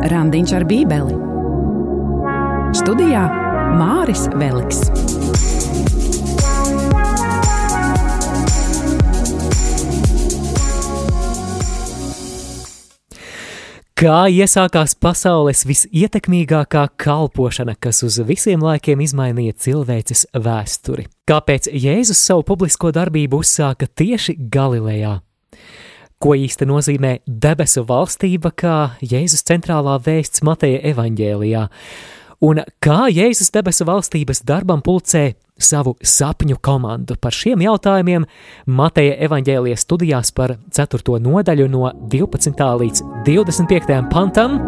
Randiņš ar Bībeli. Studijā Māris Veliks. Kā iesākās pasaules visietekmīgākā kalpošana, kas uz visiem laikiem izmainīja cilvēces vēsturi? Kāpēc Jēzus savu publisko darbību uzsāka tieši Galilejā? Ko īsti nozīmē debesu valstība, kā Jēzus centrālā vēsts Mateja evaņģēlijā? Un kā Jēzus debesu valstības darbam pulcē savu sapņu komandu. Par šiem jautājumiem Mateja evaņģēlijas studijās par 4. nodaļu no 12. līdz 25. pantam.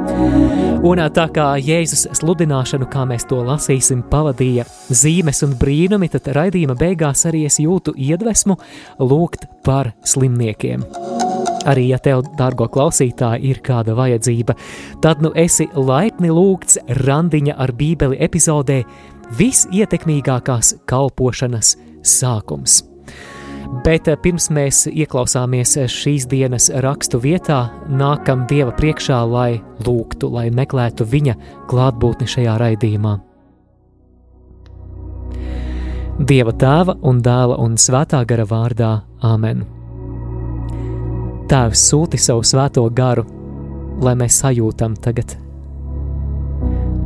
Un tā kā Jēzus sludināšanu, kā mēs to lasīsim, pavadīja zīmes un brīnumi, tad raidījuma beigās arī es jūtu iedvesmu lūgt par slimniekiem. Arī, ja tev, dārgo klausītāji, ir kāda vajadzība, tad nu esi laipni lūgts randiņa ar bībeli epizodē visietekmīgākās kalpošanas sākums. Bet eh, pirms mēs ieklausāmies šīs dienas rakstu vietā, nākam Dieva priekšā, lai lūgtu, lai meklētu Viņa klātbūtni šajā raidījumā. Dieva tēva un dēla un svētā gara vārdā Āmen. Tēvs sūti savu svēto garu, lai mēs sajūtam tagad,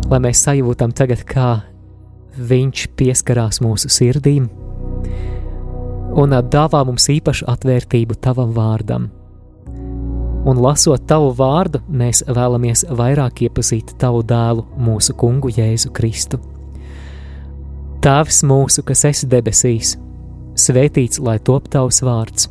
lai mēs sajūtam tagad, kā Viņš pieskarās mūsu sirdīm un dāvā mums īpašu atvērtību tavam vārdam. Un lasot tavu vārdu, mēs vēlamies vairāk iepazīt tavu dēlu, mūsu kungu Jēzu Kristu. Tēvs mūsu, kas esi debesīs, svētīts lai top tavs vārds,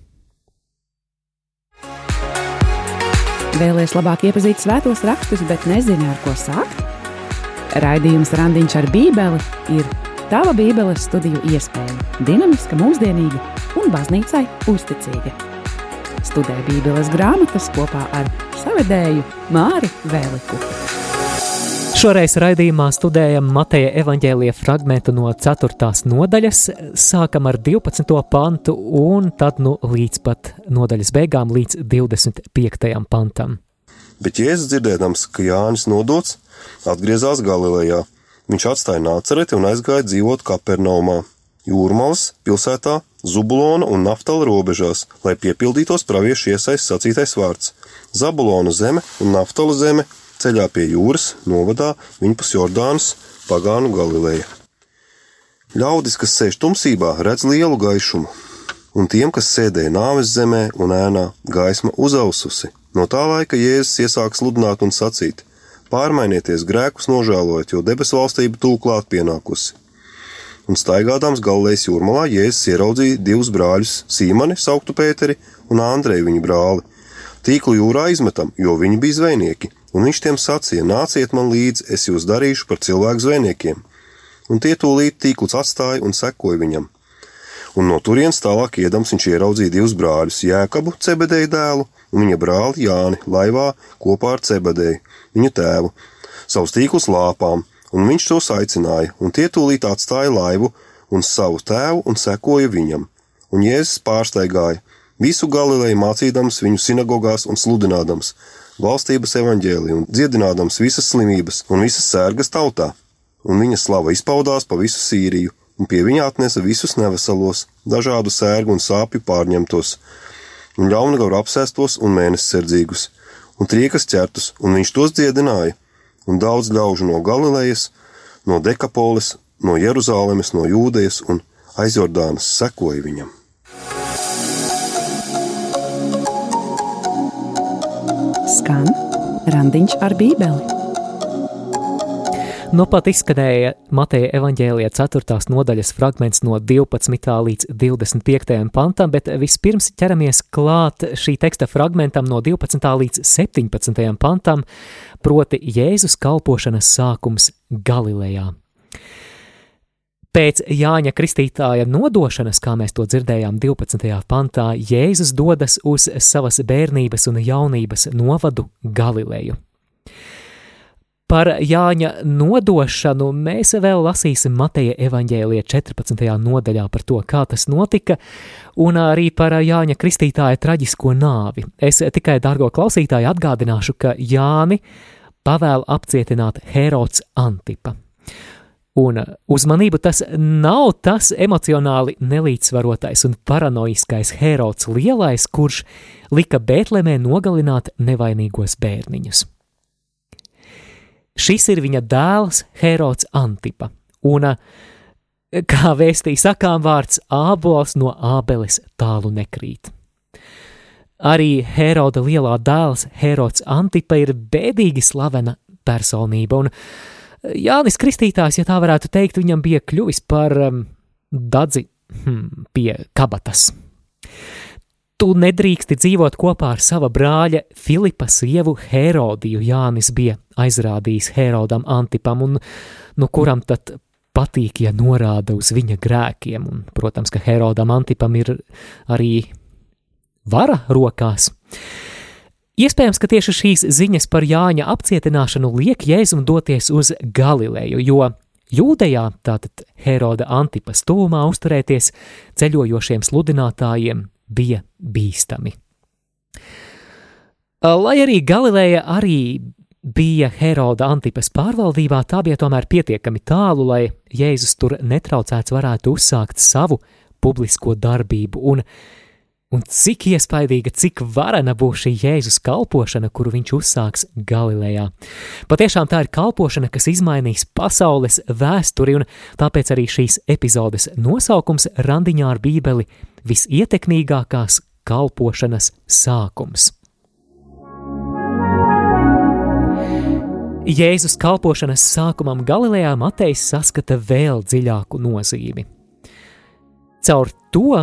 Vēlēs labāk iepazīt svētos rakstus, bet nezinu, ar ko sākt? Raidījums Randiņš ar Bībeli ir Tava Bībeles studiju iespēja - dinamiska, mūsdienīga un baznīcai uzticīga. Studē Bībeles grāmatas kopā ar savedēju Māri Vēliku. Šoreiz raidījumā studējam Mateja evaņģēlīja fragment no 4. nodaļas, sākam ar 12. pantu un tad nu līdz pat nodaļas beigām, līdz 25. pantam. Bet Jēzus dzirdēdams, ka Jānis nodots, atgriezās Galilejā Viņš atstāja Nācereti un aizgāja dzīvot Kapernaumā, Jūrmalas pilsētā, Zubulona un Naftala robežās, lai piepildītos praviešu iesaistīts sacītais vārds. Zabulona zeme un Naftala zeme ceļā pie jūras, novadā viņpus Jordānas, pagānu Galileja. Ļaudis, kas sēž tumsībā, redz lielu gaišumu, un tiem, kas sēdēja nāves zemē un ēnā, gaisma uzaususi. No tā laika Jēzus iesāk sludināt un sacīt: Pārmainieties grēkus nožēlojot, jo debesu valstība tūklāt pienākusi. Un staigādams galvenais jūrmalā Jēzus ieraudzīja divus brāļus, Sīmani, sauktu Pēteri un Andreju viņa brāli. Tīklu jūrā izmetam, jo viņi bija zvejnieki, un viņš tiem sacīja: Nāciet man līdzi, es jūs darīšu par cilvēku zvejniekiem. Un tie tūlīt tīklus atstāja un sekoja viņam. Un no turienes tālāk iedams viņš ieraudzīja divus brāļus, Jēkabu, Cebedēju dēlu, un viņa brāli Jāni laivā kopā ar Cebedēju viņu tēvu, savus tīklus lāpām, un viņš tos aicināja, un tie tūlīt atstāja laivu un savu tēvu un sekoja viņam. Un Jēzus pārsteigāja visu Galileju mācīdams viņu sinagogās un sludinādams valstības evaņģēliju un dziedinādams visas slimības un visas sērgas tautā. Un viņa slava izpaudās pa visu Sīriju, un pie viņa atnesa visus neveselos, dažādu sērgu un sāpju pārņemtos, un ļaunagaru apsēstos un mēnesisardzīgus un triekas ķertus, un viņš tos dziedināja, un daudz ļaužu no Galilejas, no Dekapolis, no Jeruzalemes, no Jūdejas un aizjordānas sekoja viņam. Skan randiņš ar bībeli. Nu pat izskanēja Mateja evaņģēlijā 4. nodaļas fragments no 12. līdz 25. pantam, bet vispirms ķeramies klāt šī teksta fragmentam no 12. līdz 17. pantam, proti Jēzus kalpošanas sākums Galilejā. Pēc Jāņa Kristītāja nodošanas, kā mēs to dzirdējām 12. pantā, Jēzus dodas uz savas bērnības un jaunības novadu Galileju. Par Jāņa nodošanu mēs vēl lasīsim Mateja evaņģēlija 14. nodaļā par to, kā tas notika, un arī par Jāņa Kristītāja traģisko nāvi. Es tikai, dārgo klausītāji, atgādināšu, ka Jāni pavēl apcietināt Herods Antipa. Un uzmanību tas nav tas emocionāli nelīdzsvarotais un paranoiskais Herods lielais, kurš lika Bētlemē nogalināt nevainīgos bērniņus. Šis ir viņa dēls Herods Antipa, un, kā vēstīja sakām vārds, ābols no ābeles tālu nekrīt. Arī Heroda lielā dēls Herods Antipa ir bēdīgi slavena personība, un Jānis Kristītājs, ja tā varētu teikt, viņam bija kļuvis par um, dadzi hmm, pie kabatas. Tu nedrīksti dzīvot kopā ar sava brāļa Filipa sievu Herodiju. Jānis bija aizrādījis Herodam Antipam, un nu kuram tad patīk, ja norāda uz viņa grēkiem, un, protams, ka Herodam Antipam ir arī vara rokās. Iespējams, ka tieši šīs ziņas par Jāņa apcietināšanu liek Jēzum doties uz Galileju, jo Jūdejā, tātad Heroda Antipas tuvumā uzturēties ceļojošiem sludinātājiem bija bīstami. Lai arī Galileja arī bija Heroda Antipas pārvaldībā, tā bija tomēr pietiekami tālu, lai Jēzus tur netraucēts varētu uzsākt savu publisko darbību, un Un cik iespaidīga, cik varena būs šī Jēzus kalpošana, kuru viņš uzsāks Galilejā. Patiešām tā ir kalpošana, kas izmainīs pasaules vēsturi, un tāpēc arī šīs epizodes nosaukums randiņā ar Bībeli - visietekmīgākās kalpošanas sākums. Jēzus kalpošanas sākumam Galilejā Matejs saskata vēl dziļāku nozīmi. Caur to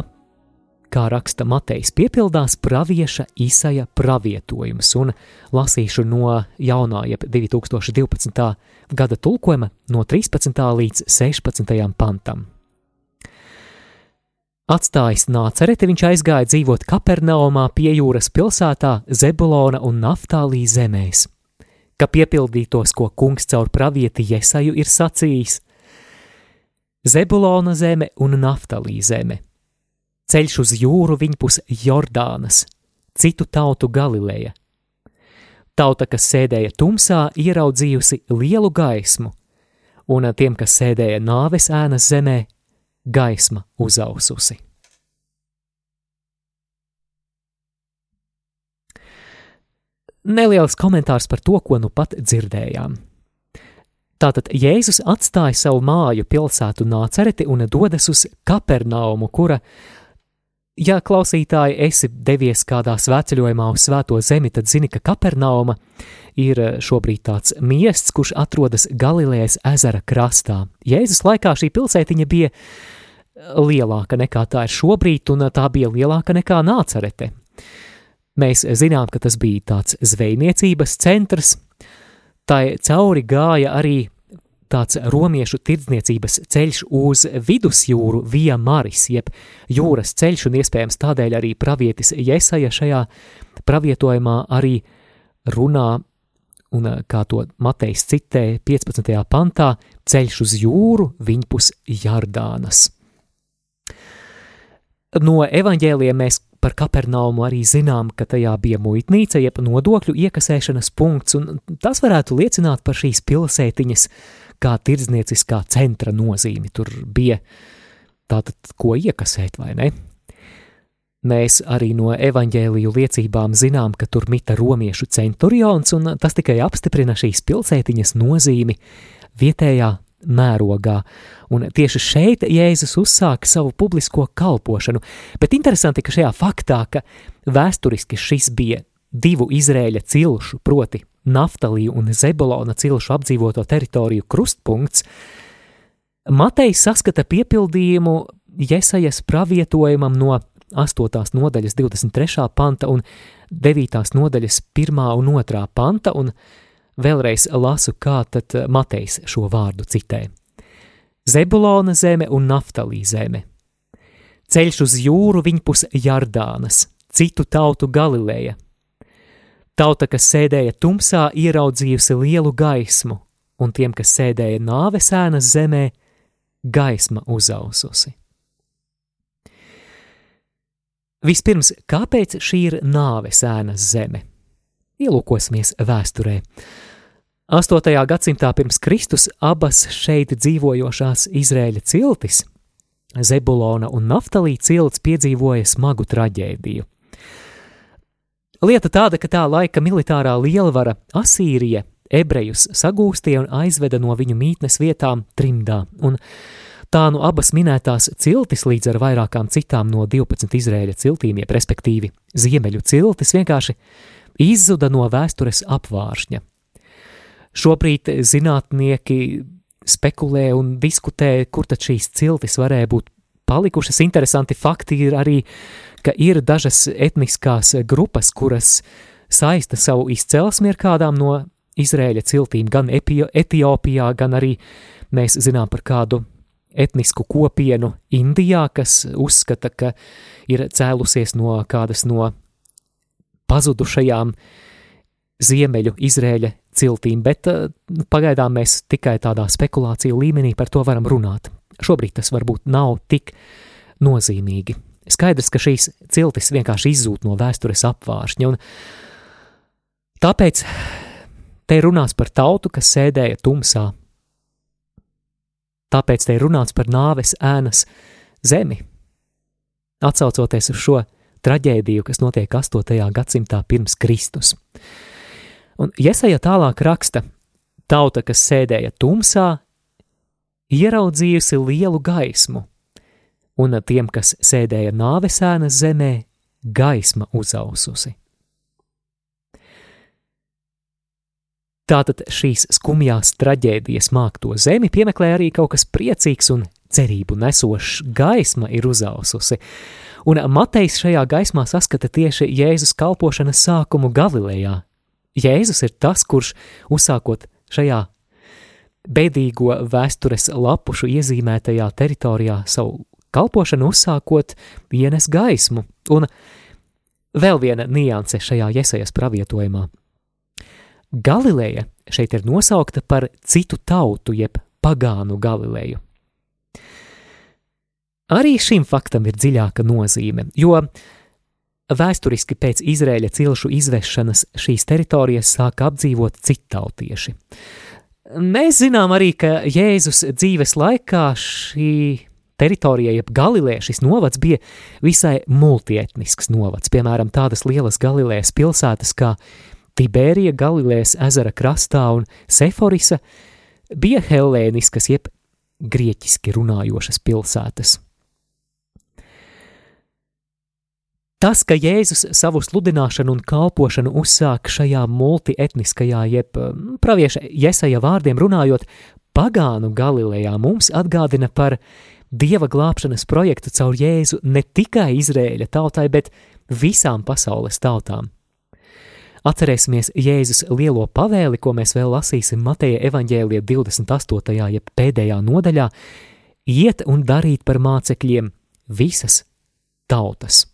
kā raksta Matejs, piepildās pravieša Isaija pravietojums, un lasīšu no jaunā, jeb 2012. gada tulkojuma no 13. līdz 16. pantam. Atstājis nācereti, viņš aizgāja dzīvot Kapernaumā pie jūras pilsētā Zebulona un Naftālī zemēs, ka piepildītos, ko kungs caur pravieti Jesaju ir sacījis – Zebulona zeme un Naftalī zeme – ceļš uz jūru viņpus Jordānas, citu tautu Galileja. Tauta, kas sēdēja tumsā, ieraudzījusi lielu gaismu, un tiem, kas sēdēja nāves ēnas zemē, gaisma uzaususi. Neliels komentārs par to, ko nu pat dzirdējām. Tātad Jēzus atstāja savu māju pilsētu Nācereti un dodas uz Kapernaumu, kura Ja klausītāji esi devies kādā svētceļojumā uz Svēto zemi, tad zini, ka Kapernauma ir eh, šobrīd tāds miests, kurš atrodas Galilejas ezera krastā. Jēzus laikā šī pilsētiņa bija lielāka nekā tā ir šobrīd, un tā bija lielāka nekā Nācerete. Mēs zinām, ka tas bija tāds zvejniecības centrs, tai cauri gāja arī tāds romiešu tirdzniecības ceļš uz vidusjūru via maris, jeb jūras ceļš, un iespējams tādēļ arī pravietis Jesaja šajā pravietojumā arī runā, un kā to Matejs citē 15. pantā, ceļš uz jūru viņpus Jardānas. No evaņģēliem mēs par Kapernaumu arī zinām, ka tajā bija muitnīca, jeb nodokļu iekasēšanas punkts, un tas varētu liecināt par šīs pilsētiņas uh, kā tirdznieciskā centra nozīmi. Tur bija tātad ko iekasēt, vai ne? Mēs arī no evaņģēliju liecībām zinām, ka tur mita romiešu centurions, un tas tikai apstiprina šīs pilsētiņas nozīmi vietējā mērogā. Un tieši šeit Jēzus uzsāka savu publisko kalpošanu, bet interesanti, ka šajā faktā, ka vēsturiski šis bija divu Izrēļa cilšu, proti Naftalī un Zebulona cilšu apdzīvoto teritoriju krustpunkts, Matejs saskata piepildījumu Jesajas pravietojumam no 8. nodaļas 23. panta un 9. nodaļas 1. un 2. panta, un vēlreiz lasu, kā tad Matejs šo vārdu citē. Zebulona zeme un Naftalī zeme. Ceļš uz jūru viņpus Jardānas, citu tautu Galileja. Tauta, kas sēdēja tumsā, ieraudzījusi lielu gaismu, un tiem, kas sēdēja nāves ēnas zemē, gaisma uzaususi. Vispirms, kāpēc šī ir nāves ēnas zeme? Ielūkosimies vēsturē. 8. gadsimtā pirms Kristus abas šeit dzīvojošās Izraēļa ciltis, Zebulona un Naftalī cilts piedzīvoja smagu traģēdiju. Lieta tāda, ka tā laika militārā lielvara Asīrija ebrejus sagūstīja un aizveda no viņu mītnes vietām trimdā, un Tā nu abas minētās ciltis līdz ar vairākām citām no 12 Izraēļa ciltīm, jeb respektīvi ziemeļu ciltis, vienkārši izzuda no vēstures apvāršņa. Šobrīd zinātnieki spekulē un diskutē, kur tad šīs ciltis varēja būt palikušas. Interesanti fakti ir arī, ka ir dažas etniskās grupas, kuras saista savu izcelsmi ar kādām no Izrēļa ciltīm, gan Etiopijā, gan arī mēs zinām par kādu etnisku kopienu Indijā, kas uzskata, ka ir cēlusies no kādas no pazudušajām ziemeļu Izrēļa ciltīm, bet eh, pagaidām mēs tikai tādā spekulāciju līmenī par to varam runāt. Šobrīd tas varbūt nav tik nozīmīgi. Skaidrs, ka šīs ciltis vienkārši izzūd no vēstures apvāršņa, un tāpēc te runās par tautu, kas sēdēja tumsā Tāpēc te runāts par nāves ēnas zemi. Atcaucoties uz šo traģēdiju, kas notiek 8. gadsimtā pirms Kristus. Un Iesaja tālāk raksta, tauta, kas sēdēja tumsā, ieraudzījusi lielu gaismu, un tiem, kas sēdēja nāves ēnas zemē, gaisma uzaususi. Tātad šīs skumjās traģēdijas mākto zemi piemeklē arī kaut kas priecīgs un cerību nesošs gaisma ir uzaususi, un Matejs šajā gaismā saskata tieši Jēzus kalpošanas sākumu Galilejā. Jēzus ir tas, kurš uzsākot šajā bēdīgo vēstures lapušu iezīmētajā teritorijā savu kalpošanu uzsākot ienes gaismu, un vēl viena nianse šajā iesajas pravietojumā – Galileja šeit ir nosaukta par citu tautu, jeb pagānu Galileju. Arī šim faktam ir dziļāka nozīme, jo vēsturiski pēc Izraēļa cilšu izvešanas šīs teritorijas sāka apdzīvot citautieši. Mēs zinām arī, ka Jēzus dzīves laikā šī teritorija, jeb Galilē, šis novads bija visai multietnisks novads. Piemēram, tādas lielas Galilejas pilsētas kā Tibērija Galilejas ezera krastā un Seforisa bija hellēniskas, jeb grieķiski runājošas pilsētas. Tas, ka Jēzus savu sludināšanu un kalpošanu uzsāk šajā multietniskajā, jeb pravieša Jesaja vārdiem runājot, pagānu Galilejā mums atgādina par Dieva glābšanas projektu caur Jēzu ne tikai Izrēļa tautai, bet visām pasaules tautām. Atcerēsimies Jēzus lielo pavēli, ko mēs vēl lasīsim Mateja evaņģēlija 28. jeb pēdējā nodaļā - iet un darīt par mācekļiem visas tautas.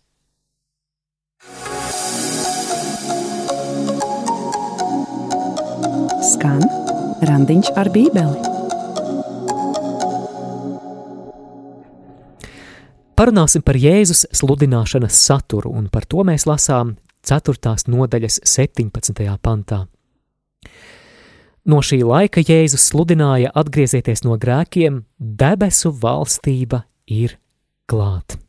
Skan randiņš ar bībeli. Parunāsim par Jēzus sludināšanas saturu, un par to mēs lasām 4. nodaļas 17. pantā. No šī laika Jēzus sludināja atgriezieties no grēkiem, debesu valstība ir klāt.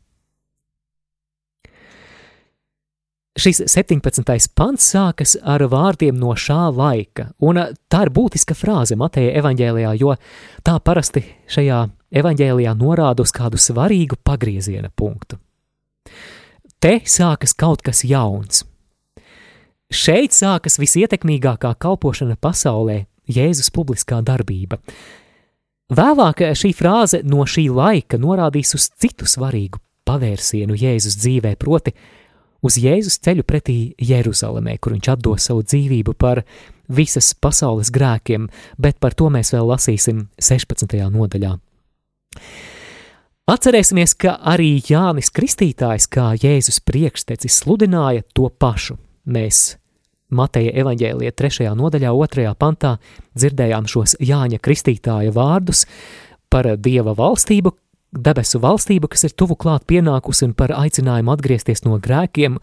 Šis 17. pants sākas ar vārdiem no šā laika, un tā ir būtiska frāze Mateja evaņģēlijā, jo tā parasti šajā evaņģēlijā norāda uz kādu svarīgu pagrieziena punktu. Te sākas kaut kas jauns. Šeit sākas visietekmīgākā kalpošana pasaulē - Jēzus publiskā darbība. Vēlāk šī frāze no šī laika norādīs uz citu svarīgu pavērsienu Jēzus dzīvē, proti, uz Jēzus ceļu pretī Jeruzalemē, kur viņš atdos savu dzīvību par visas pasaules grēkiem, bet par to mēs vēl lasīsim 16. nodaļā. Atcerēsimies, ka arī Jānis Kristītājs, kā Jēzus priekštecis, sludināja to pašu. Mēs Mateja evaņģēlija 3. nodaļā, 2. pantā dzirdējām šos Jāņa Kristītāja vārdus par Dieva valstību, debesu valstību, kas ir tuvu klāt pienākusi un par aicinājumu atgriezties no grēkiem.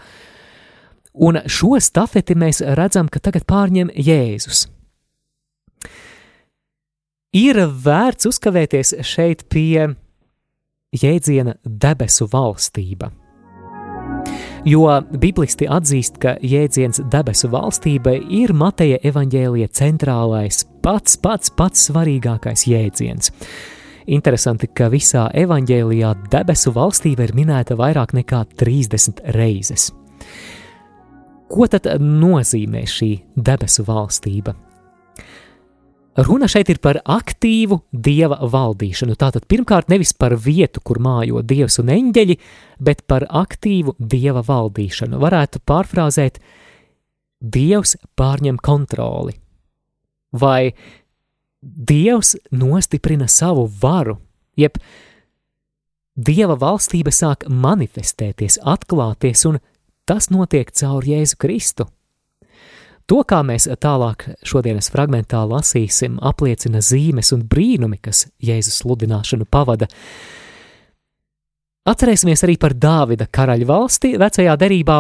Un šo stafeti mēs redzam, ka tagad pārņem Jēzus. Ir vērts uzkavēties šeit pie jēdziena debesu valstība. Jo biblisti atzīst, ka jēdziens debesu valstība ir Mateja evaņģēlija centrālais, pats pats pats svarīgākais jēdziens. Interesanti, ka visā evaņģēlijā debesu valstība ir minēta vairāk nekā 30 reizes. Ko tad nozīmē šī debesu valstība? Runa šeit ir par aktīvu dieva valdīšanu. Tātad pirmkārt nevis par vietu, kur mājo dievs un eņģeļi, bet par aktīvu dieva valdīšanu. Varētu pārfrāzēt, dievs pārņem kontroli. Vai dievs nostiprina savu varu, jeb dieva valstība sāk manifestēties, atklāties, un tas notiek caur Jēzu Kristu. To, kā mēs tālāk šodienas fragmentā lasīsim, apliecina zīmes un brīnumi, kas Jēzus sludināšanu pavada. Atcerēsimies arī par Dāvida karaļa valsti vecajā derībā,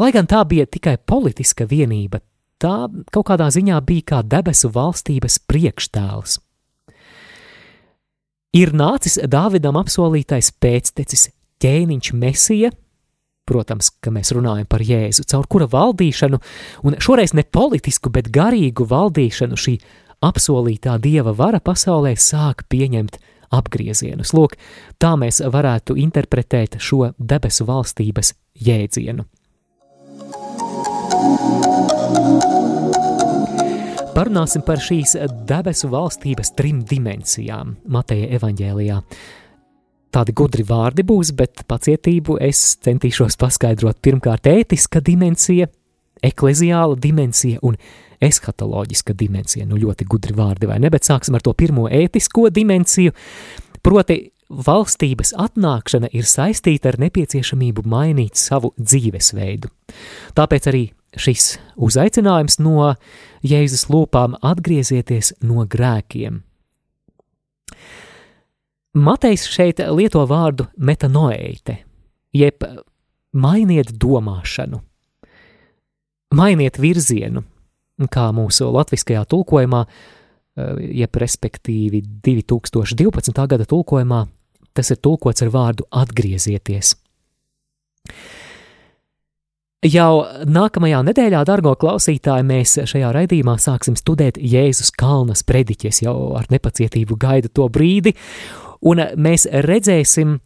lai gan tā bija tikai politiska vienība, tā kaut kādā ziņā bija kā debesu valstības priekštēls. Ir nācis Dāvidam apsolītais pēctecis ķēniņš Mesija, Protams, ka mēs runājam par Jēzu, caur kura valdīšanu, un šoreiz ne politisku, bet garīgu valdīšanu šī apsolītā dieva vara pasaulē sāk pieņemt apgriezienus. Lūk, tā mēs varētu interpretēt šo debesu valstības jēdzienu. Parunāsim par šīs debesu valstības trim dimensijām Mateja evaņģēlijā. Tādi gudri vārdi būs, bet pacietību es centīšos paskaidrot pirmkārt ētiska dimensija, ekleziāla dimensija un eskatoloģiska dimensija. Nu, ļoti gudri vārdi, vai ne? Bet sāksim ar to pirmo ētisko dimensiju. Proti, valstības atnākšana ir saistīta ar nepieciešamību mainīt savu dzīvesveidu. Tāpēc arī šis uzaicinājums no Jēzus lūpām atgriezieties no grēkiem. Matejs šeit lieto vārdu metanoeite, jeb mainiet domāšanu, mainiet virzienu, kā mūsu latviskajā tulkojumā, jeb respektīvi 2012. gada tulkojumā, tas ir tulkots ar vārdu atgriezieties. Jau nākamajā nedēļā, dargo klausītāji, mēs šajā raidījumā sāksim studēt Jēzus Kalnas prediķes, jau ar nepacietību gaidu to brīdi, Un mēs redzēsim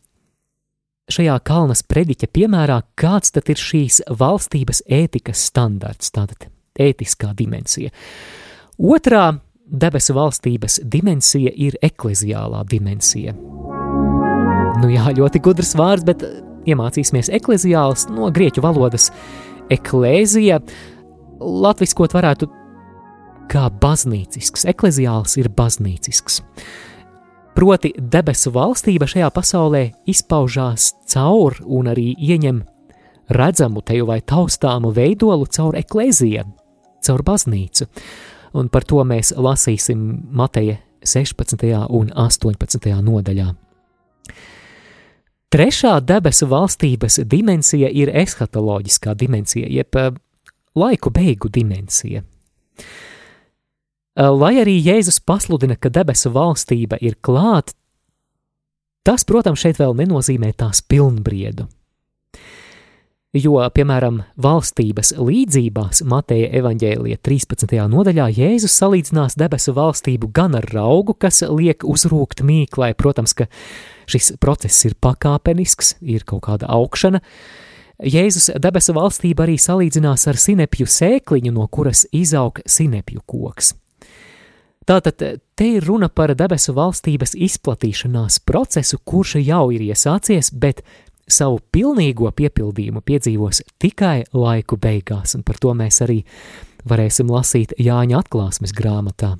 šajā kalnas prediķa piemērā, kāds tad ir šīs valstības ētikas standarts, tātad ētiskā dimensija. Otrā debesu valstības dimensija ir ekleziālā dimensija. Nu jā, ļoti gudrs vārds, bet iemācīsimies ekleziāls no grieķu valodas eklēzija, latviskot varētu kā baznīcisks. Ekleziāls ir baznīcisks. Proti, debesu valstība šajā pasaulē izpaužās caur un arī ieņem redzamu teju vai taustāmu veidolu caur eklēziju, caur baznīcu. Un par to mēs lasīsim Mateja 16. un 18. nodaļā. Trešā debesu valstības dimensija ir eskatoloģiskā dimensija, jeb eh, laiku beigu dimensija. Eh, lai arī Jēzus pasludina, ka debesu valstība ir klāta, tas, protams, šeit vēl nenozīmē tās pilnbriedu. Jo, piemēram, valstības līdzībās Mateja evaņģēlija 13. nodaļā Jēzus salīdzinās debesu valstību gan ar augu, kas liek uzrūkt mīklai, protams, ka šis process ir pakāpenisks, ir kaut kāda augšana. Jēzus debesu valstību arī salīdzinās ar sinepju sēkliņu, no kuras izaug sinepju koks. Tātad te ir runa par debesu valstības izplatīšanās procesu, kurš jau ir iesācies, bet savu pilnīgo piepildījumu piedzīvos tikai laiku beigās, un par to mēs arī varēsim lasīt Jāņa atklāsmes grāmatā.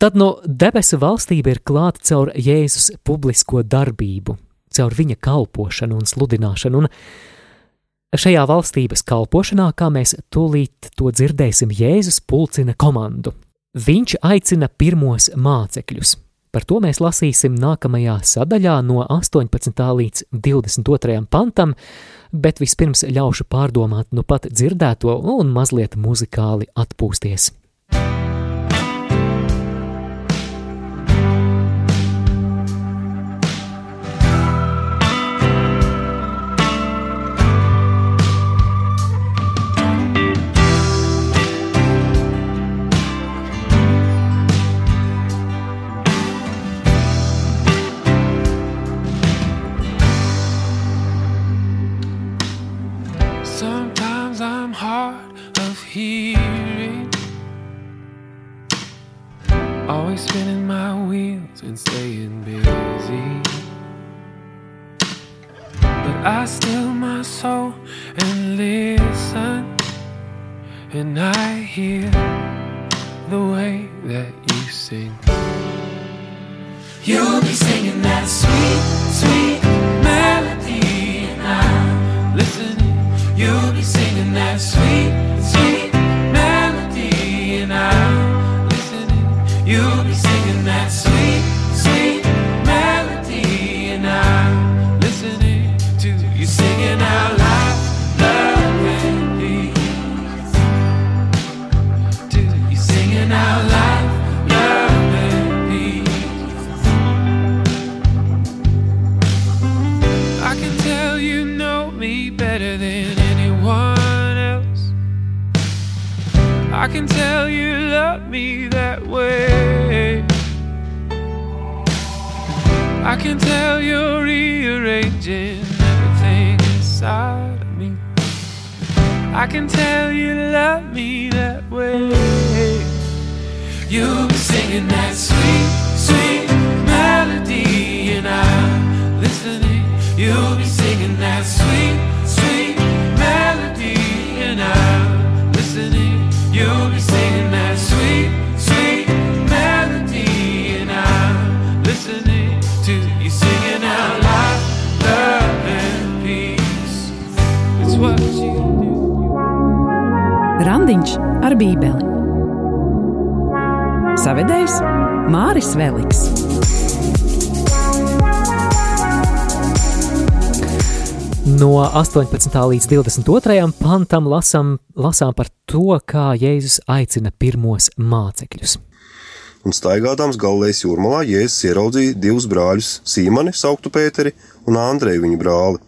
Tad no debesu valstība ir klāta caur Jēzus publisko darbību, caur viņa kalpošanu un sludināšanu, un šajā valstības kalpošanā, kā mēs tūlīt to dzirdēsim, Jēzus pulcina komandu. Viņš aicina pirmos mācekļus. Par to mēs lasīsim nākamajā sadaļā no 18. līdz 22. pantam, bet vispirms ļaušu pārdomāt nu pat dzirdēto un mazliet muzikāli atpūsties. Sometimes I'm hard of hearing. Always spinning my wheels and staying busy. But I still my soul and listen. And I hear the way that you sing. You'll be singing that sweet, sweet everything inside of me. I can tell you love me that way. You'll be singing that sweet, sweet melody, and I'm listening. You'll be singing that sweet Randiņš ar Bībeli. Savedējs Māris Veliks. No 18. līdz 22. pantam lasām, lasām par to, kā Jēzus aicina pirmos mācekļus. Un staigādams Galilejas jūrmalā Jēzus ieraudzīja divus brāļus, Sīmani, sauktu Pēteri un Andreju viņa brāli.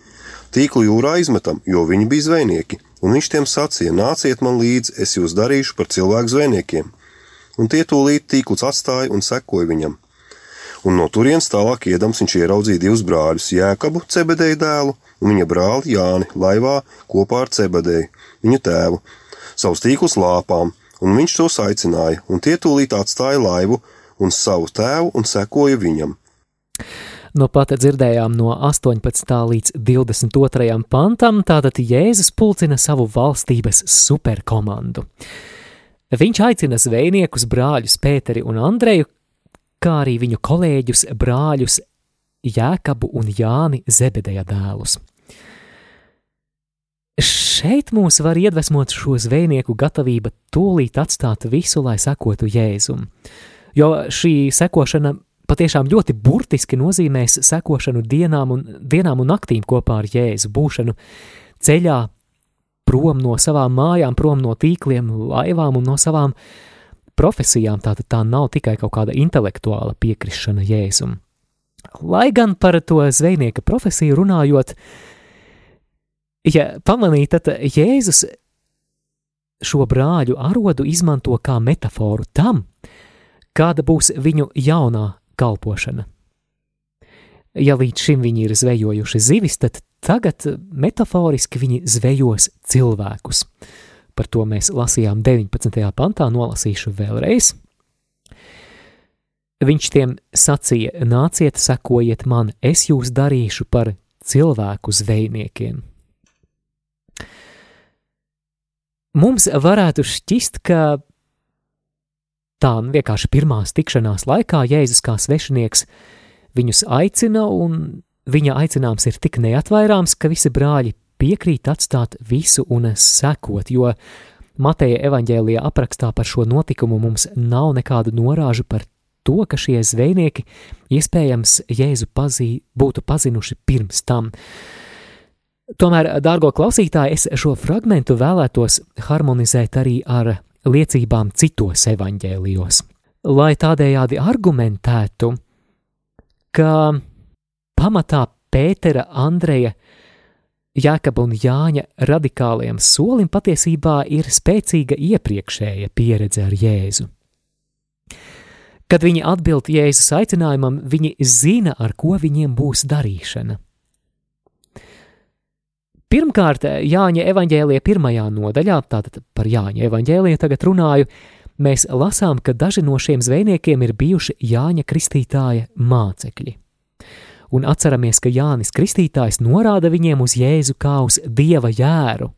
Tīklu jūrā izmetam, jo viņi bija zvejnieki, un viņš tiem sacīja: Nāciet man līdzi, es jūs darīšu par cilvēku zvejniekiem. Un tie tūlīt tīklus atstāja un sekoja viņam. Un no turienes tālāk iedams viņš ieraudzīja divus brāļus, Jēkabu, Cebedēju dēlu, un viņa brāli Jāni laivā kopā ar Cebedēju, viņu tēvu, savus tīklus lāpām, un viņš tos aicināja, un tie tūlīt atstāja laivu un savu tēvu un sekoja viņam. No pat dzirdējām no 18. līdz 22. pantam, tātad Jēzus pulcina savu valstības superkomandu. Viņš aicina zvejniekus brāļus Pēteri un Andreju, kā arī viņu kolēģus brāļus Jēkabu un Jāni Zebedeja dēlus. Šeit mūs var iedvesmot šo zvejnieku gatavība tūlīt atstāt visu, lai sekotu Jēzum. Jo šī sekošana patiešām ļoti burtiski nozīmēs sekošanu dienām un, dienām un naktīm kopā ar Jēzu, būšanu ceļā prom no savām mājām, prom no tīkliem, laivām un no savām profesijām. Tātad tā nav tikai kaut kāda intelektuāla piekrišana Jēzum. Lai gan par to zvejnieka profesiju runājot, ja pamanīt, tad Jēzus šo brāļu arodu izmanto kā metaforu tam, kāda būs viņu jaunā kalpošana. Ja līdz šim viņi ir zvejojuši zivis, tad tagad metaforiski viņi zvejos cilvēkus. Par to mēs lasījām 19. pantā, nolasīšu vēlreiz. Viņš tiem sacīja: Nāciet, sekojiet man, es jūs darīšu par cilvēku zvejniekiem. Mums varētu šķist, ka tā vienkārši pirmās tikšanās laikā Jēzus kā svešinieks viņus aicina, un viņa aicinājums ir tik neatvairāms, ka visi brāļi piekrīt atstāt visu un sekot, jo Mateja evaņģēlijā aprakstā par šo notikumu mums nav nekādu norāžu par to, ka šie zvejnieki iespējams Jēzu pazī, būtu pazinuši pirms tam. Tomēr, dārgo klausītāji, es šo fragmentu vēlētos harmonizēt arī ar liecībām citos evaņģēlijos, lai tādējādi argumentētu, ka pamatā Pētera, Andreja, Jākaba un Jāņa radikālajam solim patiesībā ir spēcīga iepriekšēja pieredze ar Jēzu. Kad viņi atbild Jēzus aicinājumam, viņi zina, ar ko viņiem būs darīšana. Pirmkārt, Jāņa evanģēlija pirmajā nodaļā, tātad par Jāņa evanģēliju tagad runāju, mēs lasām, ka daži no šiem zvejniekiem ir bijuši Jāņa Kristītāja mācekļi un atceramies, ka Jānis Kristītājs norāda viņiem uz Jēzu kā uz dieva jēru,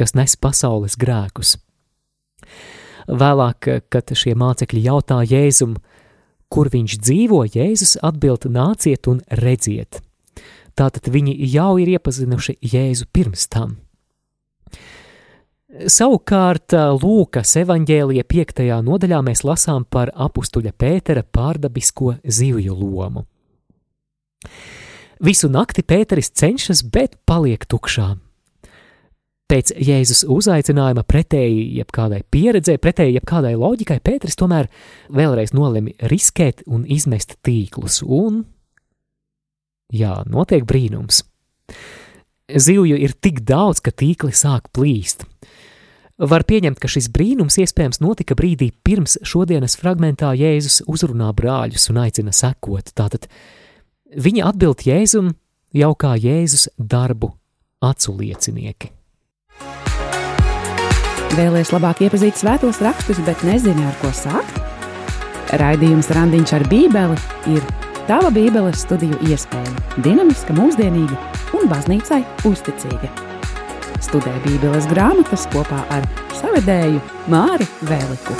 kas nes pasaules grēkus. Vēlāk, kad šie mācekļi jautā Jēzum, kur viņš dzīvo, Jēzus atbild: nāciet un redziet. Tātad viņi jau ir iepazinuši Jēzu pirms tam. Savukārt, Lūkas evanģēlija piektajā nodaļā mēs lasām par apstuļa Pētera pārdabisko zivju lomu. Visu nakti Pēteris cenšas, bet paliek tukšā. Pēc Jēzus uzaicinājuma pretēji jebkādai pieredzē, pretēji jebkādai loģikai, Pēteris tomēr vēlreiz nolemi riskēt un izmest tīklus, un, jā, notiek brīnums. Zivju ir tik daudz, ka tīkli sāk plīst. Var pieņemt, ka šis brīnums iespējams notika brīdī pirms šodienas fragmentā Jēzus uzrunā brāļus un aicina sekot. Tātad Viņa atbild Jēzum jau kā Jēzus darbu acu liecinieki. Vēlēs labāk iepazīt svētos rakstus, bet nezini, ar ko sākt? Raidījums Randiņš ar Bībeli ir tava Bībeles studiju iespēja. Dinamiska, mūsdienīga un baznīcai uzticīga. Studē Bībeles grāmatas kopā ar savedēju Māri Vēliku.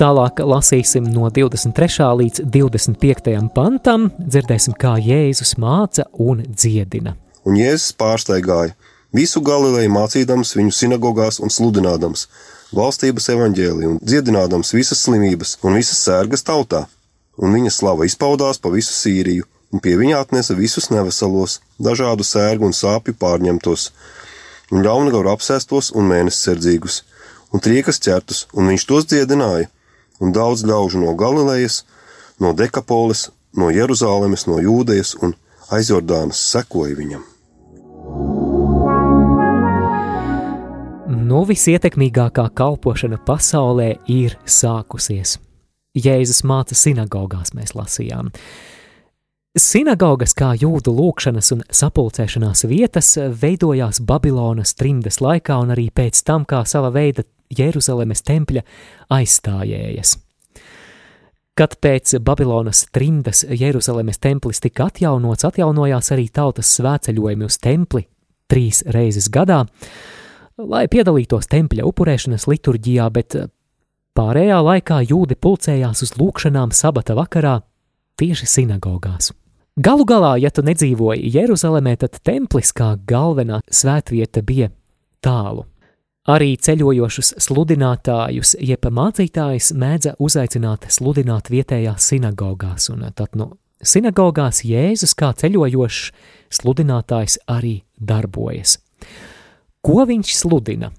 Tālāk lasīsim no 23. līdz 25. pantam, dzirdēsim, kā Jēzus māca un dziedina. Un Jēzus pārsteigāja visu Galileju mācīdams viņu sinagogās un sludinādams valstības evaņģēliju un dziedinādams visas slimības un visas sērgas tautā. Un viņa slava izpaudās pa visu Sīriju, un pie viņa atnesa visus neveselos, dažādu sērgu un sāpju pārņemtos, un ļaunagaru apsēstos un mēnessardzīgus, un triekas ķertus, un viņš tos dziedināja un daudz ļaužu no Galilejas, no Dekapoles, no Jeruzalemes, no Jūdejas un aizjordānas sekoja viņam. Nu, visietekmīgākā kalpošana pasaulē ir sākusies. Jēzus māca sinagogās, mēs lasījām. Sinagogas kā jūdu lūkšanas un sapulcēšanās vietas veidojās Babilonas trimdes laikā un arī pēc tam kā sava veida Jeruzalemes tempļa aizstājējas. Kad pēc Babilonas trimdas Jeruzalemes templis tika atjaunots, atjaunojās arī tautas svētceļojumi uz templi trīs reizes gadā, lai piedalītos tempļa upurēšanas liturģijā, bet pārējā laikā jūdi pulcējās uz lūkšanām sabata vakarā tieši sinagogās. Galu galā, ja tu nedzīvoji Jeruzalemē, tad templis kā galvenā svētvieta bija tālu. Arī ceļojošus sludinātājus, jeb mācītājus mēdza uzaicināt sludināt vietējās sinagogās, un tad no sinagogās Jēzus kā ceļojošs sludinātājs arī darbojas. Ko viņš sludina?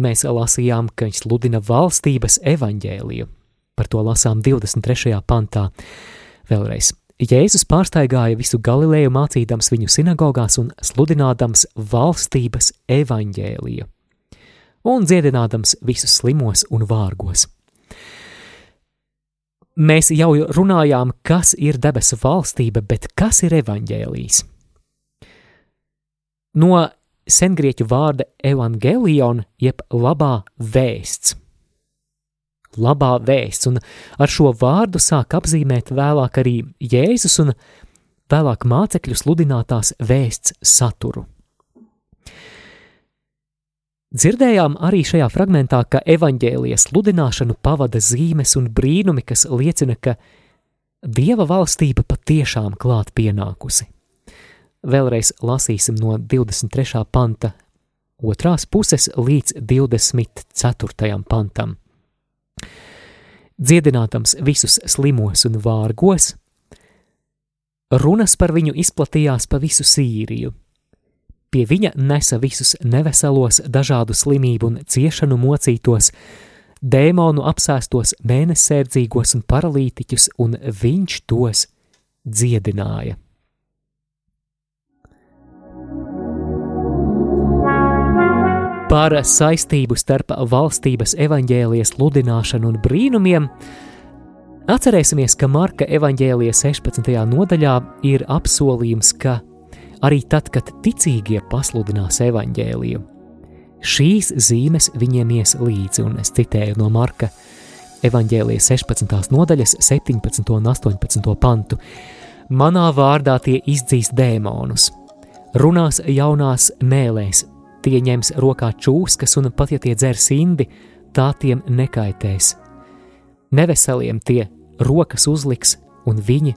Mēs lasījām, ka viņš sludina valstības evaņģēliju. Par to lasām 23. pantā. Vēlreiz. Jēzus pārsteigāja visu Galileju mācīdams viņu sinagogās un sludinādams valstības evaņģēliju un dziedinādams visus slimos un vārgos. Mēs jau runājām, kas ir debesu valstība, bet kas ir evaņģēlijs? No sengrieķu vārda evangelion, jeb labā vēsts – labā vēsts, un ar šo vārdu sāk apzīmēt vēlāk arī Jēzus un vēlāk mācekļu sludinātās vēsts saturu. Dzirdējām arī šajā fragmentā, ka evaņģēlijas sludināšanu pavada zīmes un brīnumi, kas liecina, ka Dieva valstība patiešām klāt pienākusi. Vēlreiz lasīsim no 23. panta otrās puses līdz 24. pantam. Dziedinātams visus slimos un vārgos, runas par viņu izplatījās pa visu Sīriju. Pie viņa nesa visus neveselos, dažādu slimību un ciešanu mocītos, dēmonu apsēstos mēnesērdzīgos un paralītiķus, un viņš tos dziedināja. Par saistību starp valstības evaņģēlijas sludināšanu un brīnumiem atcerēsimies, ka Marka evaņģēlijas 16. nodaļā ir apsolījums, ka arī tad, kad ticīgie pasludinās evaņģēliju, šīs zīmes viņiem ies līdzi, un es citēju no Marka evaņģēlijas 16. nodaļas 17. un 18. pantu. Manā vārdā tie izdzīs dēmonus, runās jaunās mēlēs, Tie ņems rokā čūskas, un pat ja tie dzers indi, tā tiem nekaitēs. Neveseliem tie rokas uzliks, un viņi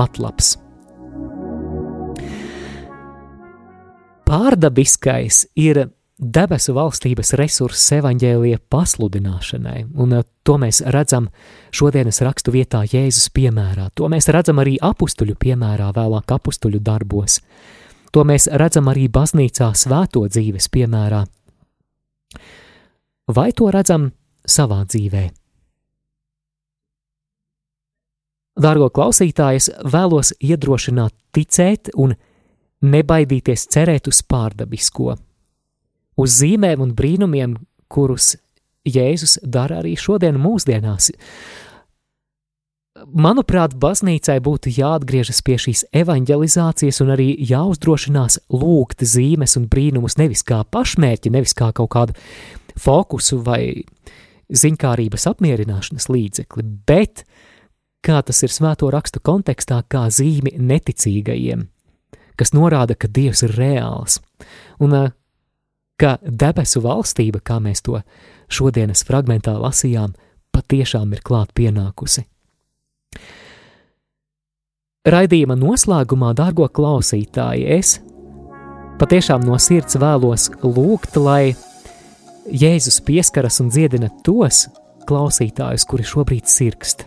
atlaps. Pārdabiskais ir debesu valstības resurss evaņģēlīja pasludināšanai, un to mēs redzam šodienas rakstu vietā Jēzus piemērā. To mēs redzam arī apstuļu piemērā, vēlāk apstuļu darbos. To mēs redzam arī baznīcā svēto dzīves piemērā. Vai to redzam savā dzīvē? Dārgo klausītāji, es vēlos iedrošināt ticēt un nebaidīties cerēt uz pārdabisko, uz zīmēm un brīnumiem, kurus Jēzus dara arī šodien mūsdienās, manuprāt, baznīcai būtu jāatgriežas pie šīs evanģelizācijas un arī jāuzdrošinās lūgt zīmes un brīnumus nevis kā pašmērķi, nevis kā kaut kādu fokusu vai ziņkārības apmierināšanas līdzekli, bet kā tas ir svēto rakstu kontekstā, kā zīmi neticīgajiem, kas norāda, ka Dievs ir reāls, un ka debesu valstība, kā mēs to šodienas fragmentā lasījām, patiešām ir klāt pienākusi. Raidījuma noslēgumā, dārgo klausītāji, es patiešām no sirds vēlos lūgt, lai Jēzus pieskaras un dziedina tos klausītājus, kuri šobrīd sirgst.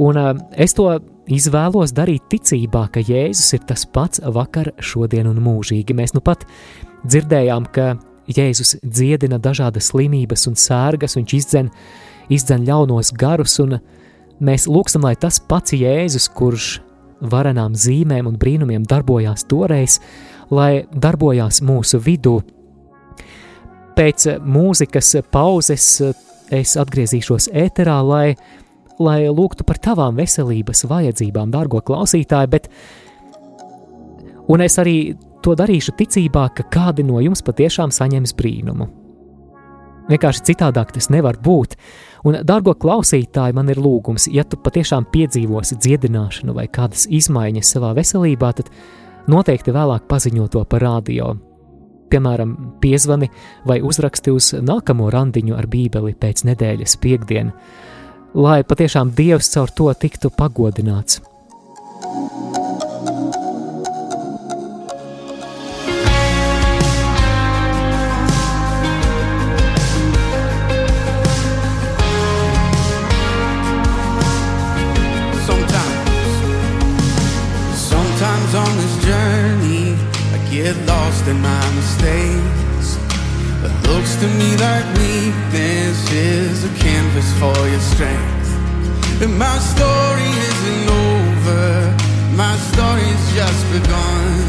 Un es to izvēlos darīt ticībā, ka Jēzus ir tas pats vakar, šodien un mūžīgi. Mēs nu pat dzirdējām, ka Jēzus dziedina dažādas slimības un sērgas, viņš izdzen, izdzen ļaunos garus un uh, Mēs lūgsim, lai tas pats Jēzus, kurš varenām zīmēm un brīnumiem darbojās toreiz, lai darbojās mūsu vidū. Pēc mūzikas pauzes es atgriezīšos ēterā, lai, lai lūgtu par tavām veselības vajadzībām, dārgo klausītāji, bet un es arī to darīšu ticībā, ka kādi no jums patiešām saņems brīnumu. Vienkārši citādāk tas nevar būt. Un, dārgo klausītāji, man ir lūgums, ja tu patiešām piedzīvosi dziedināšanu vai kādas izmaiņas savā veselībā, tad noteikti vēlāk paziņo to par radio. Piemēram, piezvani vai uzraksti uz nākamo randiņu ar Bībeli pēc nedēļas piekdienu, lai patiešām Dievs caur to tiktu pagodināts. Get lost in my mistakes. It looks to me like weakness is a canvas for your strength. And my story isn't over, my story's just begun.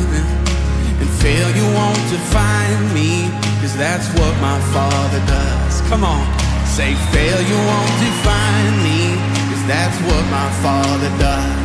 And failure won't define me, cause that's what my father does. Come on, say failure won't define me, cause that's what my father does.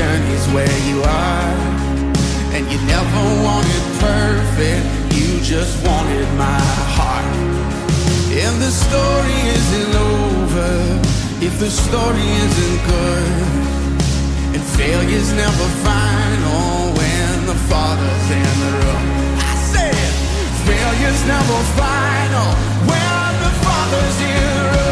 journey's where you are. And you never wanted perfect, you just wanted my heart. And the story isn't over if the story isn't good. And failure's never final when the father's in the room. I said, failure's never final when the father's in the room.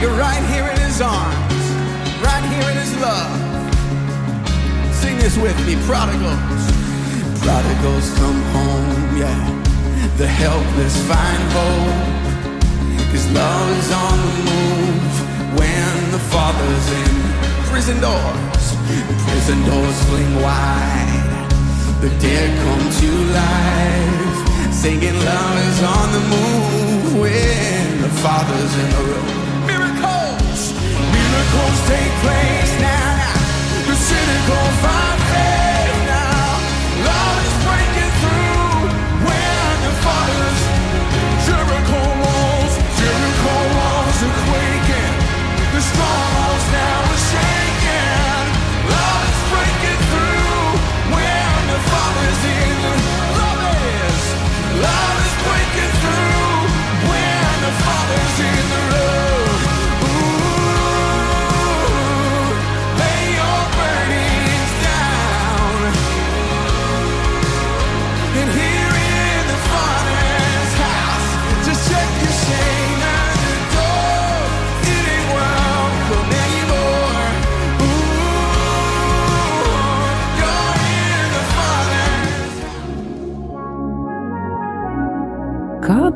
You're right here in His arms, right here in His love. Sing this with me, prodigals. Prodigals come home, yeah. The helpless find hope. Cause love is on the move when the Father's in prison doors. Prison doors fling wide. The dead come to life. Singing love is on the move when the Father's in the room. Miracles, take place now. The cynical find faith now. Love is breaking through when the Father's Jericho walls, Jericho walls are quaking. The strongholds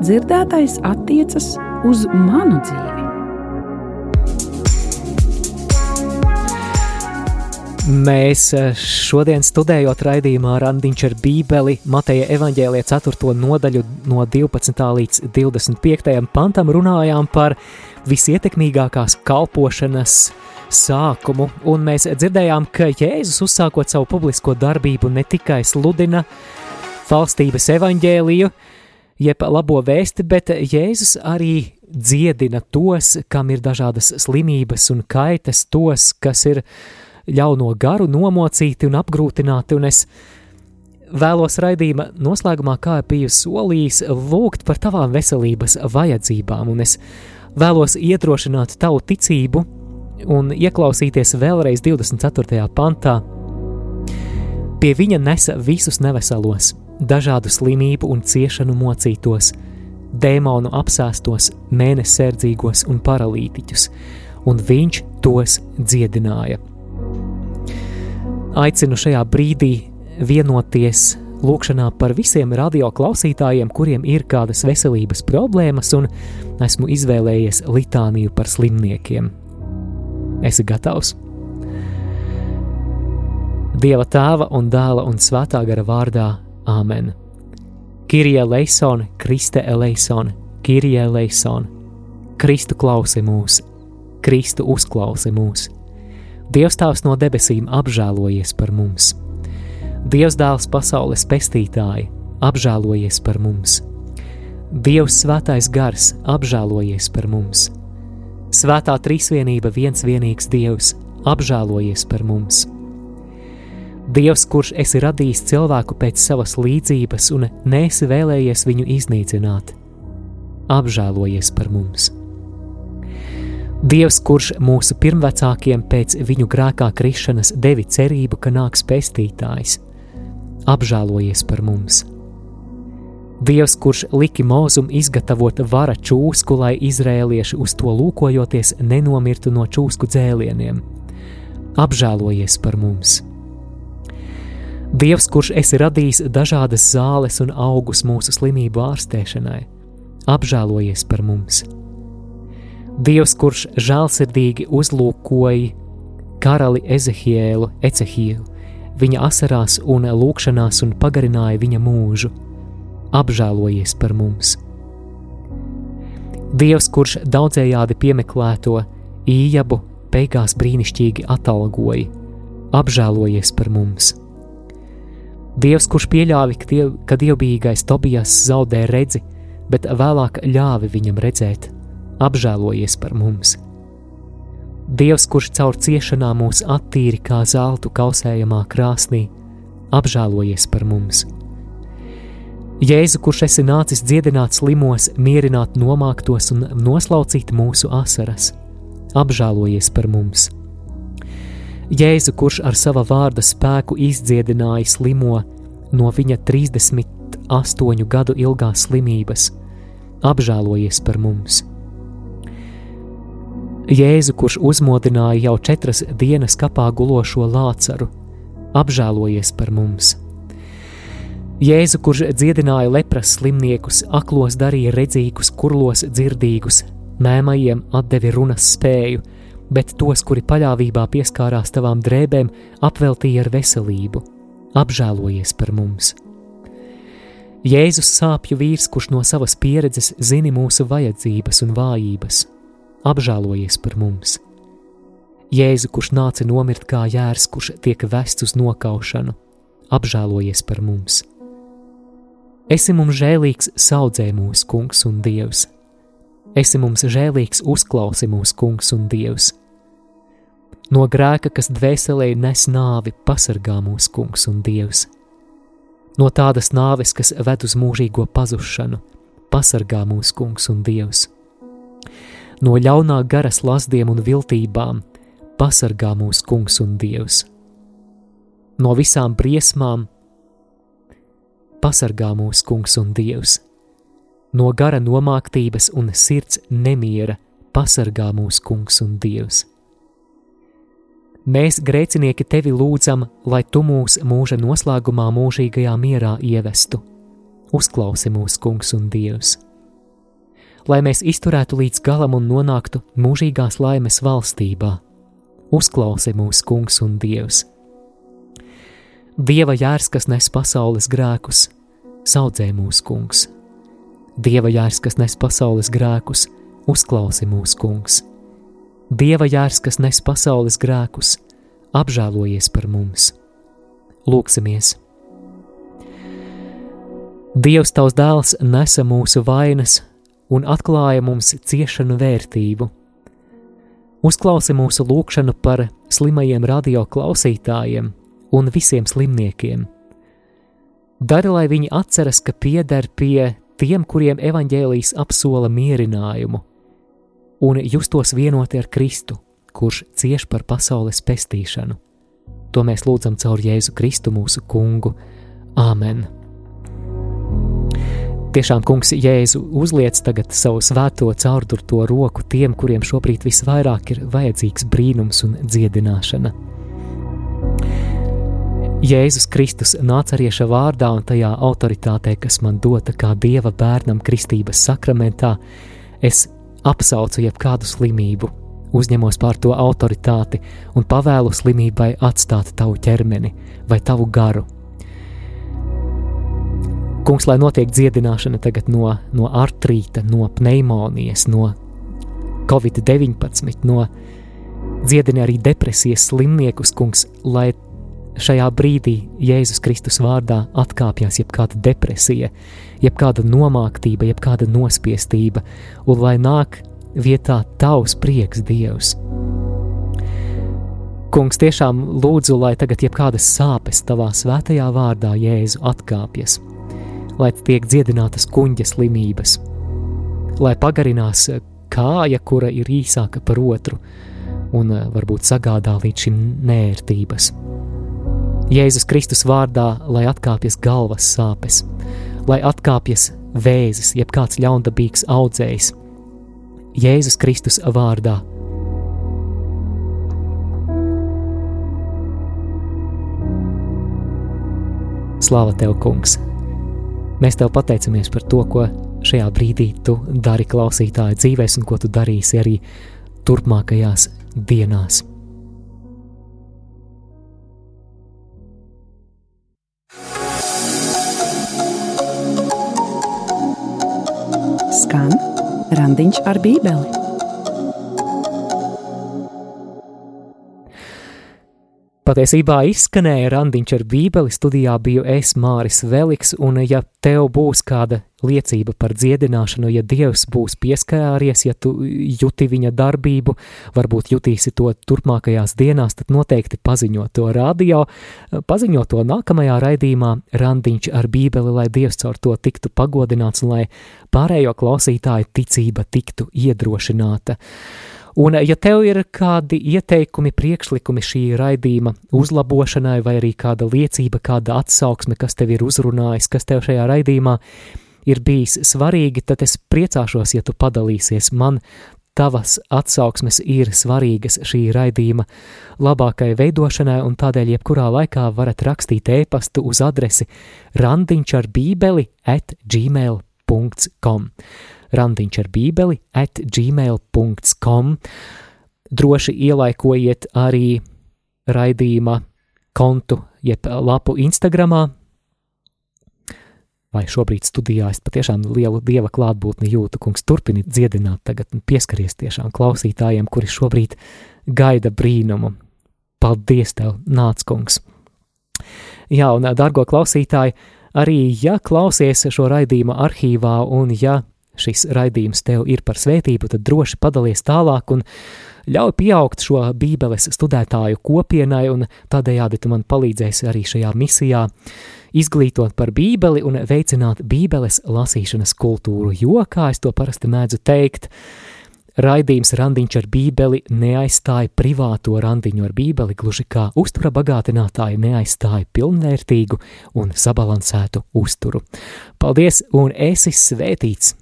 dzirdētais attiecas uz manu dzīvi? Mēs eh, šodien studējot raidījumā Randiņš ar Bībeli Mateja evaņģēlija 4. nodaļu no 12. līdz 25. pantam runājām par visietekmīgākās kalpošanas sākumu, un mēs dzirdējām, ka Jēzus uzsākot savu publisko darbību ne tikai sludina valstības evaņģēliju, jeb labo vēsti, bet Jēzus arī dziedina tos, kam ir dažādas slimības un kaitas, tos, kas ir ļauno garu nomocīti un apgrūtināti, un es vēlos raidījuma noslēgumā, kā biju solījis, lūgt par tavām veselības vajadzībām, un es vēlos iedrošināt tavu ticību un ieklausīties vēlreiz 24. pantā. Pie viņa nesa visus neveselos, dažādu slimību un ciešanu mocītos, dēmonu apsēstos, mēneserdzīgos un paralītiķus, un viņš tos dziedināja. Aicinu šajā brīdī vienoties lūkšanā par visiem radio klausītājiem, kuriem ir kādas veselības problēmas, un esmu izvēlējies litāniju par slimniekiem. Esi gatavs? Dieva tēva un dēla un svētā gara vārdā Āmen. Kirija Leisone, Kriste Eleisone, Kirija Leisone, Kristu klausi mūs, Kristu uzklausi mūs. Dievs Tēvs no debesīm apžēlojies par mums. Dievs Dēls pasaules pestītāji apžēlojies par mums. Dievs Svētais Gars apžēlojies par mums. Svētā Trīsvienība viens vienīgs Dievs apžēlojies par mums. Dievs, kurš esi radījis cilvēku pēc savas līdzības un nesi vēlējies viņu iznīcināt, apžēlojies par mums. Dievs, kurš mūsu pirmvecākiem pēc viņu grēkā krišanas devi cerību, ka nāks pestītājs, apžēlojies par mums. Dievs, kurš liki mūzum izgatavot vara čūsku, lai izrēlieši uz to lūkojoties nenomirtu no čūsku dzēlieniem, apžēlojies par mums. Dievs, kurš esi radījis dažādas zāles un augus mūsu slimību ārstēšanai, apžēlojies par mums. Dievs, kurš žēlsirdīgi uzlūkoja karali Ezehielu, Ecehielu, viņa asarās un lūkšanās un pagarināja viņa mūžu. Apžēlojies par mums! Dievs, kurš daudzējādi piemeklēto ījabu, beigās brīnišķīgi atalgoja, apžēlojies par mums! Dievs, kurš pieļāva, ka, diev, ka dievbijīgais Tobijas zaudē redzi, bet vēlāk ļāva viņam redzēt, apžēlojies par mums! Dievs, kurš caur ciešanām mūs attīri kā zeltu kausējamā krāsnī, apžēlojies par mums. Jēzu, kurš esi nācis dziedināt slimos, mierināt nomāktos un noslaucīt mūsu asaras, apžēlojies par mums. Jēzu, kurš ar sava vārda spēku izdziedināja slimo no viņa 38 gadu ilgās slimības, apžēlojies par mums. Jēzu, kurš uzmodināja jau četras dienas kapā gulošo lācaru, apžēlojies par mums. Jēzu, kurš dziedināja lepras slimniekus, aklos darīja redzīgus, kurlos dzirdīgus, mēmajiem atdevi runas spēju, bet tos, kuri paļāvībā pieskārās tavām drēbēm, apveltīja ar veselību, apžēlojies par mums. Jēzus sāpju vīrs, kurš no savas pieredzes zina mūsu vajadzības un vājības, apžēlojies par mums. Jēzu, kurš nāca nomirt kā jērs, kurš tiek vests uz nokaušanu, apžēlojies par mums. Esi mums žēlīgs, saudzē mūsu kungs un dievs. Esi mums žēlīgs, uzklausi mūsu kungs un dievs. No grēka, kas dvēselē nes nāvi, pasargā mūsu kungs un dievs. No tādas nāves, kas ved uz mūžīgo pazušanu, pasargā mūsu kungs un dievs no ļaunā garas lasdiem un viltībām, pasargā mūsu kungs un dievs. No visām briesmām, pasargā mūsu kungs un dievs. No gara nomāktības un sirds nemiera, pasargā mūsu kungs un dievs. Mēs, grēcinieki, tevi lūdzam, lai tu mūs mūža noslēgumā mūžīgajā mierā ievestu. Uzklausi mūsu kungs un dievs! lai mēs izturētu līdz galam un nonāktu mūžīgās laimes valstībā. Uzklausi mūsu kungs un dievs. Dieva jērs, kas nes pasaules grēkus, saudzē mūsu kungs. Dieva jērs, kas nes pasaules grēkus, uzklausi mūsu kungs. Dieva jērs, kas nes pasaules grēkus, apžēlojies par mums. Lūksimies! Dievs, tavs dēls, nesa mūsu vainas, un atklāja mums ciešanu vērtību. Uzklausi mūsu lūgšanu par slimajiem radio klausītājiem un visiem slimniekiem. Dari, lai viņi atceras, ka pieder pie tiem, kuriem evaņģēlijas apsola mierinājumu, un justos vienoti ar Kristu, kurš cieš par pasaules pestīšanu. To mēs lūdzam caur Jēzu Kristu mūsu kungu. Āmen! Tiešām, kungs, Jēzu uzliec tagad savu svēto caurdurto roku tiem, kuriem šobrīd visvairāk ir vajadzīgs brīnums un dziedināšana. Jēzus Kristus nācarieša vārdā un tajā autoritātē, kas man dota kā dieva bērnam kristības sakramentā, es apsaucu jebkādu slimību, uzņemos pār to autoritāti un pavēlu slimībai atstāt tavu ķermeni vai tavu garu. Kungs, lai notiek dziedināšana tagad no, no artrīta, no pneimonijas, no covid-19, no dziedina arī depresijas slimniekus, kungs, lai šajā brīdī Jēzus Kristus vārdā atkāpjas jebkāda depresija, jebkāda nomāktība, jebkāda nospiestība, un lai nāk vietā tavs prieks Dievs. Kungs, tiešām lūdzu, lai tagad jebkādas sāpes tavā svētajā vārdā Jēzu atkāpjas lai tiek dziedinātas kuģa slimības, lai pagarinās kāja, kura ir īsāka par otru, un eh, varbūt sagādā līdz šim nērtības. Jēzus Kristus vārdā, lai atkāpjas galvas sāpes, lai atkāpjas vēzis, jeb kāds ļaundabīgs audzējs. Jēzus Kristus vārdā. Slāva tev, kungs! Mēs tev pateicamies par to, ko šajā brīdī tu dari klausītāju dzīvēs un ko tu darīsi arī turpmākajās dienās. Skan randiņš ar bībeli. Patiesībā izskanēja randiņš ar bībeli, studijā biju es Māris Veliks, un ja tev būs kāda liecība par dziedināšanu, ja Dievs būs pieskāries, ja tu juti viņa darbību, varbūt jutīsi to turpmākajās dienās, tad noteikti paziņo to radio, paziņo to nākamajā raidījumā randiņš ar bībeli, lai Dievs caur to tiktu pagodināts un lai pārējo klausītāju ticība tiktu iedrošināta. Un, ja tev ir kādi ieteikumi, priekšlikumi šī raidījuma uzlabošanai, vai arī kāda liecība, kāda atsauksme, kas tev ir uzrunājis, kas tev šajā raidījumā ir bijis svarīgi, tad es priecāšos, ja tu padalīsies man. Tavas atsauksmes ir svarīgas šī raidījuma labākai veidošanai, un tādēļ jebkurā laikā varat rakstīt e-pastu uz adresi randiņš ar bībeli at gmail.com randiņš ar bībeli at gmail.com. Droši ielaikojiet arī raidījuma kontu, jeb lapu Instagramā, vai šobrīd studijā es patiešām lielu dieva klātbūtni jūtu, kungs, turpini dziedināt tagad un pieskaries tiešām klausītājiem, kuri šobrīd gaida brīnumu. Paldies tev, nāc, kungs! Jā, un, dārgo klausītāji, arī ja klausies šo raidījuma arhīvā un ja šis raidījums tev ir par svētību, tad droši padalies tālāk un ļauj pieaugt šo Bībeles studētāju kopienai, un tādējādi tu man palīdzēsi arī šajā misijā izglītot par Bībeli un veicināt Bībeles lasīšanas kultūru, jo, kā es to parasti mēdzu teikt, Raidījums randiņš ar bībeli neaizstāja privāto randiņu ar bībeli, gluži kā uztura bagātinātāji neaizstāja pilnvērtīgu un sabalansētu uzturu. Paldies un esi svētīts!